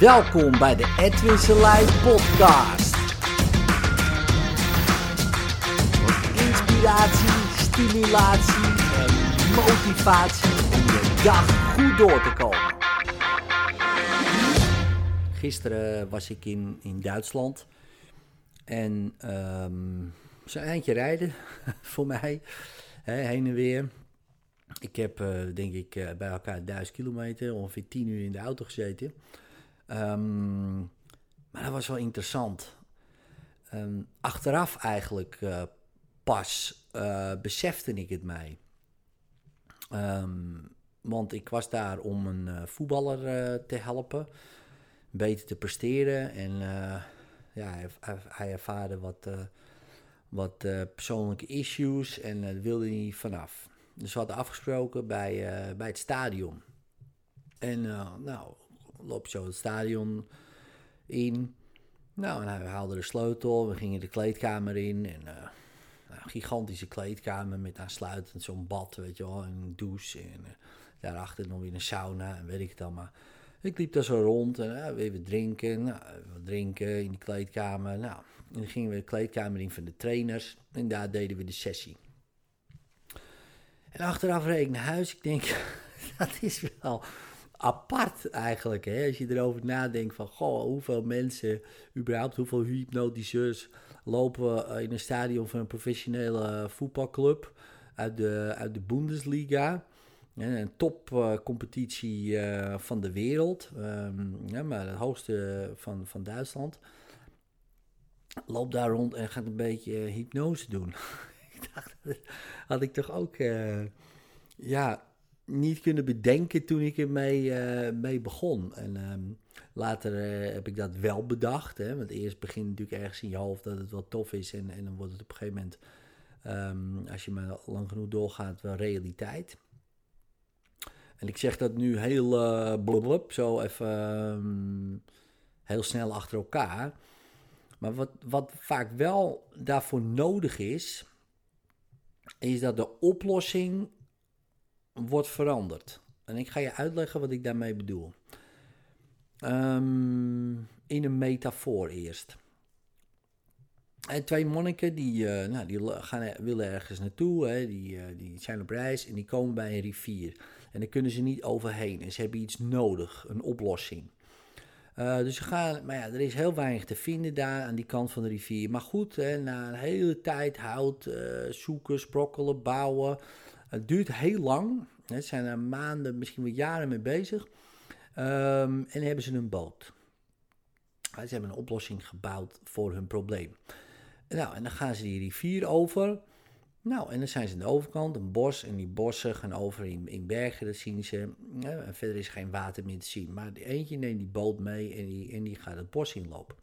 Welkom bij de Edwin Selijn podcast. Inspiratie, stimulatie en motivatie om de dag goed door te komen. Gisteren was ik in, in Duitsland en um, zo'n eindje rijden voor mij, heen en weer. Ik heb uh, denk ik uh, bij elkaar 1000 kilometer, ongeveer 10 uur in de auto gezeten. Um, maar dat was wel interessant. Um, achteraf eigenlijk uh, pas besefte ik het mij. Um, want ik was daar om een voetballer te helpen, beter te presteren. En ja, hij, hij ervaarde wat, wat persoonlijke issues en daar wilde hij vanaf. Dus we hadden afgesproken bij, bij het stadion. En nou, loop zo het stadion in. Nou, en hij haalde de sleutel. We gingen de kleedkamer in. En uh, nou, gigantische kleedkamer met aansluitend zo'n bad, weet je wel. En een douche. En daarachter nog weer een sauna en weet ik het allemaal. Ik liep daar zo rond en uh, weer drinken. Nou, wat drinken in de kleedkamer. Nou, en dan gingen we de kleedkamer in van de trainers. En daar deden we de sessie. En achteraf reed ik naar huis. Ik denk, dat is wel apart eigenlijk. Hè? Als je erover nadenkt van, goh, hoeveel mensen, überhaupt hoeveel hypnotiseurs lopen in een stadion van een professionele voetbalclub uit de, uit de Bundesliga. Een topcompetitie uh, van de wereld, ja, maar het hoogste van, van Duitsland. Loopt daar rond en gaat een beetje hypnose doen. ik dacht, dat had ik toch ook ja, niet kunnen bedenken toen ik ermee uh, mee begon. En um, later uh, heb ik dat wel bedacht. Hè, want eerst begint natuurlijk ergens in je hoofd dat het wel tof is. En, en dan wordt het op een gegeven moment, um, als je maar lang genoeg doorgaat, wel realiteit. En ik zeg dat nu heel uh, zo even um, heel snel achter elkaar. Maar wat, wat vaak wel daarvoor nodig is, is dat de oplossing wordt veranderd. En ik ga je uitleggen wat ik daarmee bedoel. Um, in een metafoor eerst. En twee monniken die, uh, nou, die gaan, willen ergens naartoe, hè, die, uh, die zijn op reis en die komen bij een rivier. En daar kunnen ze niet overheen. En ze hebben iets nodig, een oplossing. Uh, dus ze gaan, maar ja, er is heel weinig te vinden daar aan die kant van de rivier. Maar goed, hè, na een hele tijd hout zoeken, sprokkelen, bouwen. Het duurt heel lang. Ze zijn er maanden, misschien wel jaren mee bezig. Um, en hebben ze een boot. Ze hebben een oplossing gebouwd voor hun probleem. Nou, en dan gaan ze die rivier over. Nou, en dan zijn ze aan de overkant, een bos. En die bossen gaan over in, in bergen, dat zien ze. En verder is geen water meer te zien. Maar eentje neemt die boot mee en die, en die gaat het bos inlopen.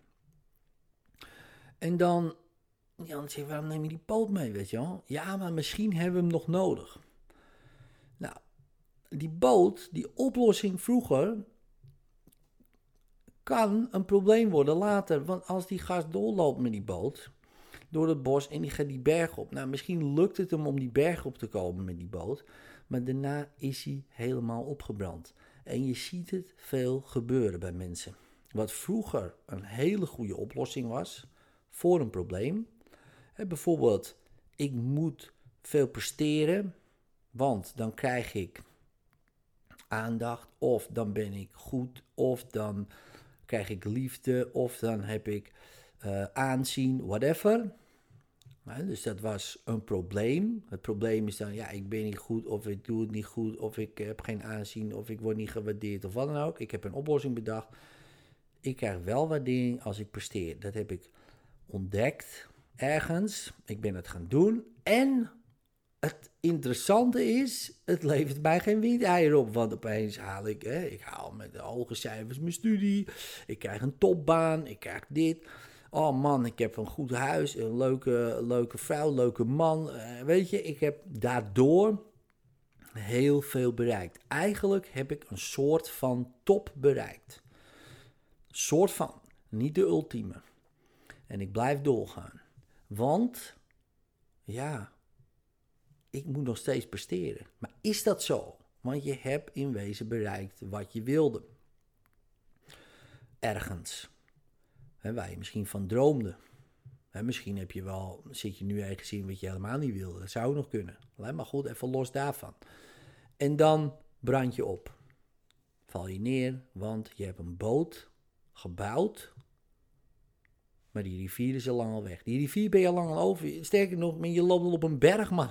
En dan, Jan zegt, waarom neem je die boot mee, weet je wel? Ja, maar misschien hebben we hem nog nodig. Nou, die boot, die oplossing vroeger, kan een probleem worden later. Want als die gast doorloopt met die boot door het bos en die gaat die berg op. Nou, misschien lukt het hem om die berg op te komen met die boot. Maar daarna is hij helemaal opgebrand. En je ziet het veel gebeuren bij mensen. Wat vroeger een hele goede oplossing was voor een probleem. Bijvoorbeeld, ik moet veel presteren, want dan krijg ik aandacht, of dan ben ik goed, of dan krijg ik liefde, of dan heb ik uh, aanzien, whatever. dus dat was een probleem. Het probleem is dan, ja, ik ben niet goed, of ik doe het niet goed, of ik heb geen aanzien, of ik word niet gewaardeerd, of wat dan ook. Ik heb een oplossing bedacht. Ik krijg wel waardering als ik presteer. Dat heb ik ontdekt ergens. Ik ben het gaan doen. En het interessante is, het levert mij geen windeier op. Want opeens haal ik, hè, ik haal met de hoge cijfers mijn studie. Ik krijg een topbaan, ik krijg dit. Oh man, ik heb een goed huis, een leuke, leuke vrouw, leuke man. Uh, weet je, ik heb daardoor heel veel bereikt. Eigenlijk heb ik een soort van top bereikt. Soort van, niet de ultieme. En ik blijf doorgaan. Want, ja, ik moet nog steeds presteren. Maar is dat zo? Want je hebt in wezen bereikt wat je wilde. ergens. Hè, waar je misschien van droomde. Misschien heb je wel, zit je nu ergens in wat je helemaal niet wilde. Dat zou nog kunnen. Maar goed, even los daarvan. En dan brand je op. Val je neer, want je hebt een boot gebouwd. Maar die rivier is al lang al weg. Die rivier ben je al lang al over. Sterker nog, je loopt al op een berg, man.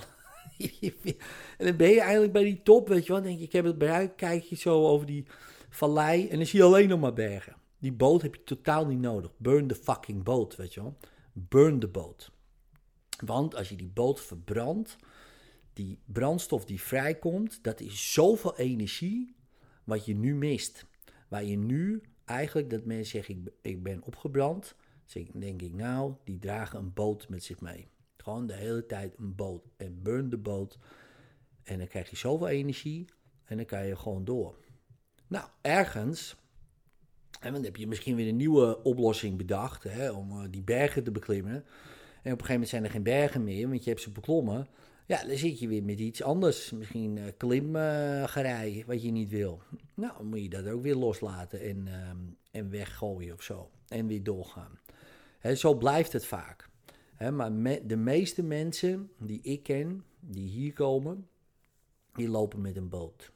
en dan ben je eigenlijk bij die top, weet je wel. Dan denk je, ik heb het bereikt. Kijk je zo over die vallei en dan zie je alleen nog maar bergen. Die boot heb je totaal niet nodig. Burn the fucking boat, weet je wel. Burn the boat. Want als je die boot verbrandt, die brandstof die vrijkomt, dat is zoveel energie wat je nu mist. Waar je nu eigenlijk, dat mensen zeggen, ik, ik ben opgebrand. Denk ik, nou, die dragen een boot met zich mee. Gewoon de hele tijd een boot. En burn de boot. En dan krijg je zoveel energie. En dan kan je gewoon door. Nou, ergens. En dan heb je misschien weer een nieuwe oplossing bedacht. Hè, om uh, die bergen te beklimmen. En op een gegeven moment zijn er geen bergen meer. Want je hebt ze beklommen. Ja, dan zit je weer met iets anders. Misschien uh, klimgerij, wat je niet wil. Nou, dan moet je dat ook weer loslaten en, uh, en weggooien of zo. En weer doorgaan. Zo blijft het vaak. Maar de meeste mensen die ik ken, die hier komen, die lopen met een boot.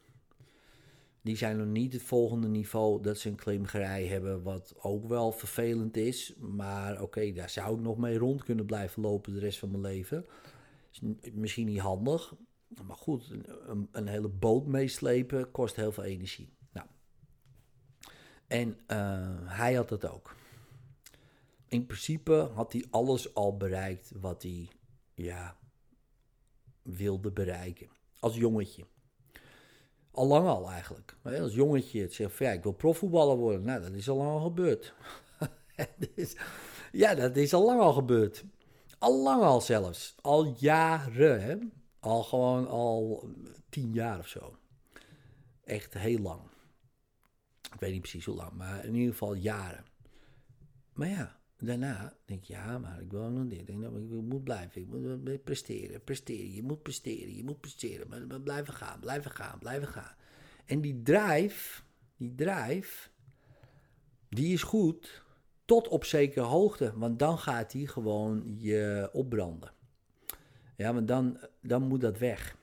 Die zijn nog niet het volgende niveau dat ze een klimgerij hebben, wat ook wel vervelend is. Maar oké, daar zou ik nog mee rond kunnen blijven lopen de rest van mijn leven. Is misschien niet handig, maar goed, een, een hele boot meeslepen kost heel veel energie. Nou. En uh, hij had dat ook. In principe had hij alles al bereikt wat hij ja, wilde bereiken. Als jongetje. Al lang al eigenlijk. Als jongetje het zegt van ja, ik wil profvoetballer worden. Nou, dat is al lang al gebeurd. ja, dat is al lang al gebeurd. Al lang al zelfs. Al jaren, hè? Al gewoon al tien jaar of zo. Echt heel lang. Ik weet niet precies hoe lang, maar in ieder geval jaren. Maar ja, daarna denk je, ja, maar ik wil nog dit. Ik, nou, moet blijven, ik moet presteren, presteren. Je moet presteren, je moet presteren. Maar, maar blijven gaan, blijven gaan, blijven gaan. En die drive, die drive, die is goed tot op zekere hoogte. Want dan gaat die gewoon je opbranden. Ja, want dan, dan moet dat weg.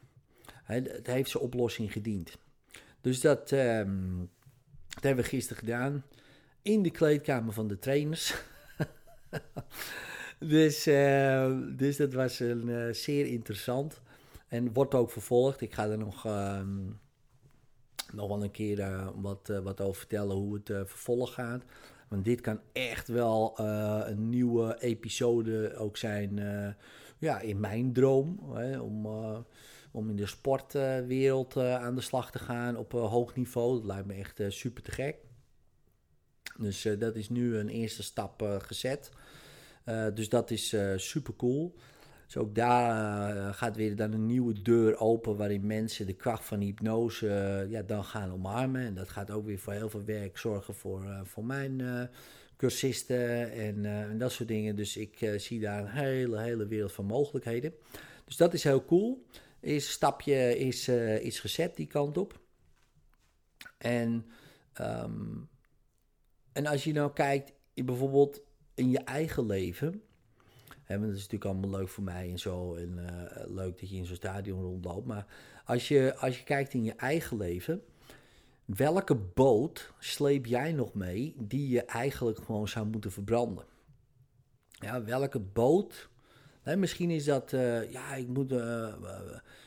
Het heeft zijn oplossing gediend. Dus dat, um, dat hebben we gisteren gedaan. In de kleedkamer van de trainers. dus, uh, dus dat was een, uh, zeer interessant. En wordt ook vervolgd. Ik ga er nog, uh, nog wel een keer uh, wat, wat over vertellen hoe het vervolg gaat. Want dit kan echt wel een nieuwe episode ook zijn ja, in mijn droom. Hè, om, om in de sportwereld aan de slag te gaan op hoog niveau. Dat lijkt me echt super te gek. Dus uh, dat is nu een eerste stap uh, gezet. Uh, dus dat is super cool. Dus ook daar gaat weer dan een nieuwe deur open waarin mensen de kracht van hypnose ja, dan gaan omarmen. En dat gaat ook weer voor heel veel werk zorgen voor, voor mijn cursisten en, en, dat soort dingen. Dus ik zie daar een hele, hele wereld van mogelijkheden. Dus dat is heel cool. Eerste stapje is, is gezet die kant op. En um, en als je nou kijkt, bijvoorbeeld in je eigen leven. Hè, dat is natuurlijk allemaal leuk voor mij en zo. En uh, leuk dat je in zo'n stadion rondloopt. Maar als je, als je kijkt in je eigen leven. Welke boot sleep jij nog mee die je eigenlijk gewoon zou moeten verbranden? Ja, welke boot? misschien is dat, uh, ja, ik moet uh,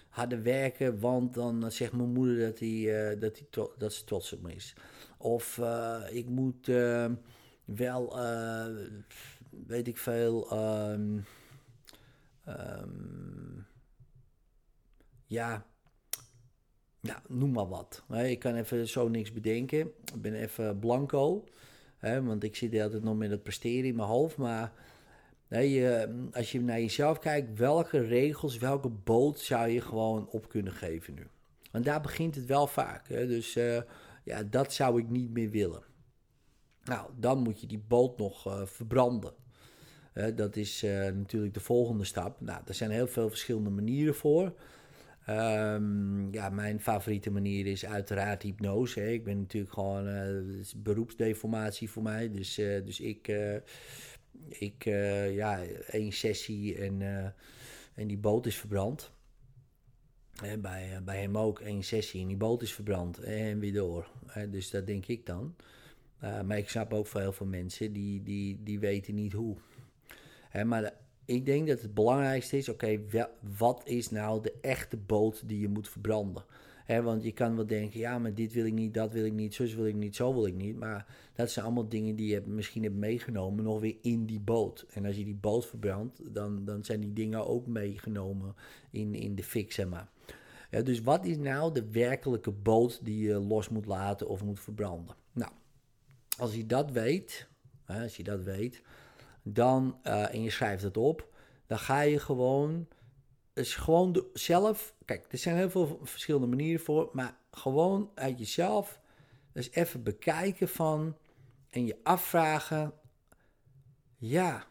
harder werken, want dan zegt mijn moeder dat, hij, dat, hij dat ze trots op me is. Of uh, ik moet uh, wel, uh, weet ik veel, um, um, ja, noem maar wat. Ik kan even zo niks bedenken. Ik ben even blanco, hè, want ik zit altijd nog met het presteren in mijn hoofd. Maar nee, als je naar jezelf kijkt, welke regels, welke boot zou je gewoon op kunnen geven nu? Want daar begint het wel vaak. Hè? Dus ja, dat zou ik niet meer willen. Nou, dan moet je die boot nog uh, verbranden. Dat is uh, natuurlijk de volgende stap. Nou, er zijn heel veel verschillende manieren voor. Ehm, ja, mijn favoriete manier is uiteraard hypnose. Hè. Ik ben natuurlijk gewoon, is beroepsdeformatie voor mij. Dus, dus ik, ik ja, één sessie en, en die boot is verbrand. Bij, bij hem ook één sessie en die boot is verbrand en weer door. dus dat denk ik dan. maar ik snap ook veel mensen die, die, die weten niet hoe. maar ik denk dat het belangrijkste is, oké, wat is nou de echte boot die je moet verbranden? Want je kan wel denken, ja, maar dit wil ik niet, dat wil ik niet, zo wil ik niet, zo wil ik niet. Maar dat zijn allemaal dingen die je misschien hebt meegenomen nog weer in die boot. En als je die boot verbrandt, dan, dan zijn die dingen ook meegenomen in, in de fik, zeg maar. Ja, dus wat is nou de werkelijke boot die je los moet laten of moet verbranden? Nou, als je dat weet, als je dat weet, dan, uh, en je schrijft het op, dan ga je gewoon, is gewoon de, zelf, kijk, er zijn heel veel verschillende manieren voor, maar gewoon uit jezelf dus even bekijken van en je afvragen, ja,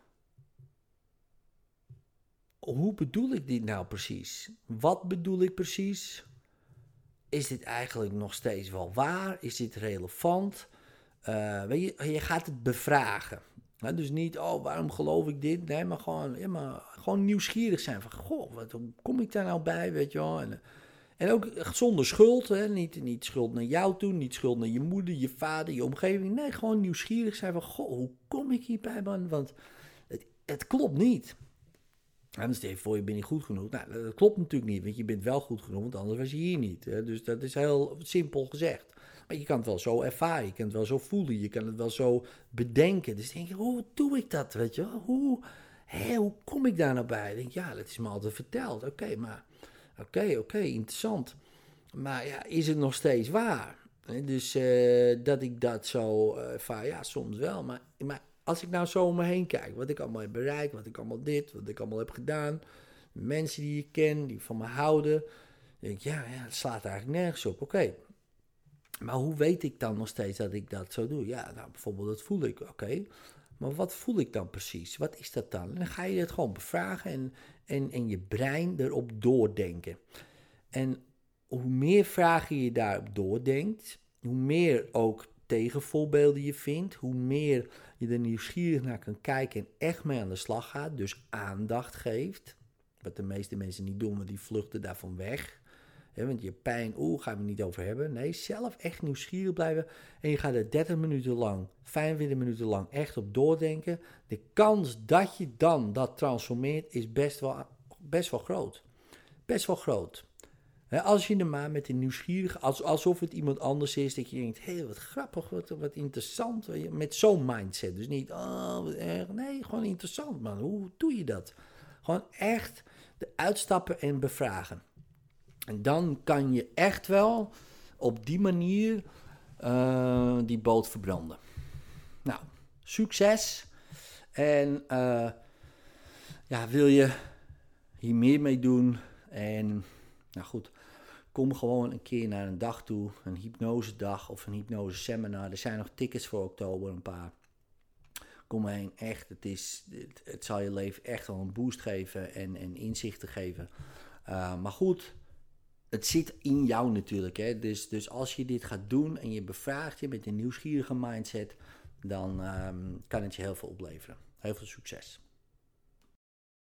hoe bedoel ik dit nou precies? Wat bedoel ik precies? Is dit eigenlijk nog steeds wel waar? Is dit relevant? Uh, weet je, je gaat het bevragen dus niet, oh, waarom geloof ik dit? Nee, maar gewoon, ja, maar gewoon nieuwsgierig zijn. Van, goh, wat, hoe kom ik daar nou bij, weet je wel? En, en ook zonder schuld, hè? Niet, niet schuld naar jou toe, niet schuld naar je moeder, je vader, je omgeving. Nee, gewoon nieuwsgierig zijn van, goh, hoe kom ik hierbij, man? Want het, het klopt niet. Dan stel je voor, je bent niet goed genoeg. Nou, dat klopt natuurlijk niet, want je bent wel goed genoeg, want anders was je hier niet. Hè? Dus dat is heel simpel gezegd. Maar je kan het wel zo ervaren, je kan het wel zo voelen, je kan het wel zo bedenken. Dus denk je, hoe doe ik dat, weet je Hoe, hoe kom ik daar nou bij? Ik denk, ja, dat is me altijd verteld. Oké, maar, oké, oké, interessant. Maar ja, is het nog steeds waar? Dus uh, dat ik dat zo uh, ervaar, ja, soms wel. Maar, maar als ik nou zo om me heen kijk, wat ik allemaal heb bereikt, wat ik allemaal dit, wat ik allemaal heb gedaan, mensen die ik ken, die van me houden, denk ik, ja, ja het slaat eigenlijk nergens op. Oké, maar hoe weet ik dan nog steeds dat ik dat zo doe? Ja, nou, bijvoorbeeld dat voel ik, oké. Maar wat voel ik dan precies? Wat is dat dan? En dan ga je het gewoon bevragen en, en, en je brein erop doordenken. En hoe meer vragen je daarop doordenkt, hoe meer ook tegenvoorbeelden je vindt, hoe meer je er nieuwsgierig naar kan kijken en echt mee aan de slag gaat, dus aandacht geeft. Wat de meeste mensen niet doen, want die vluchten daarvan weg want je pijn, oeh, gaan we niet over hebben. Nee, zelf echt nieuwsgierig blijven. En je gaat er 30 minuten lang, 45 minuten lang echt op doordenken. De kans dat je dan dat transformeert is best wel, best wel groot. Best wel groot. Als je er maar met een nieuwsgierig, alsof het iemand anders is, dat je denkt, hé, hey, wat grappig, wat, wat interessant. Met zo'n mindset. Dus niet, oh, erg. Nee, gewoon interessant, man. Hoe doe je dat? Gewoon echt de uitstappen en bevragen. En dan kan je echt wel op die manier uh, die boot verbranden. Nou, succes. En uh, ja, wil je hier meer mee doen? En nou goed, kom gewoon een keer naar een dag toe, een hypnosedag of een hypnose seminar. Er zijn nog tickets voor oktober, een paar. Kom heen, echt. Het, is, het, zal je leven echt wel een boost geven en, en inzichten geven. Uh, maar goed, het zit in jou natuurlijk. Hè? Dus, dus als je dit gaat doen en je bevraagt je met een nieuwsgierige mindset, dan um, kan het je heel veel opleveren. Heel veel succes.